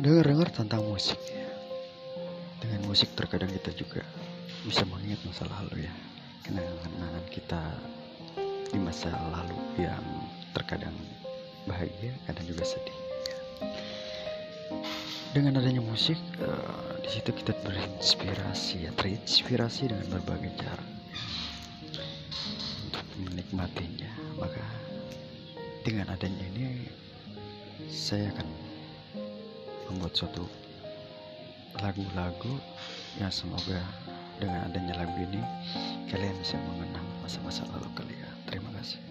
dengar-dengar tentang musik. Dengan musik terkadang kita juga bisa mengingat masa lalu ya. Kenangan-kenangan kita di masa lalu yang terkadang bahagia, kadang juga sedih. Dengan adanya musik, uh, di situ kita berinspirasi ya, terinspirasi dengan berbagai cara untuk menikmatinya. Maka dengan adanya ini, saya akan membuat suatu lagu-lagu yang semoga dengan adanya lagu ini kalian bisa mengenang masa-masa lalu kalian. Terima kasih.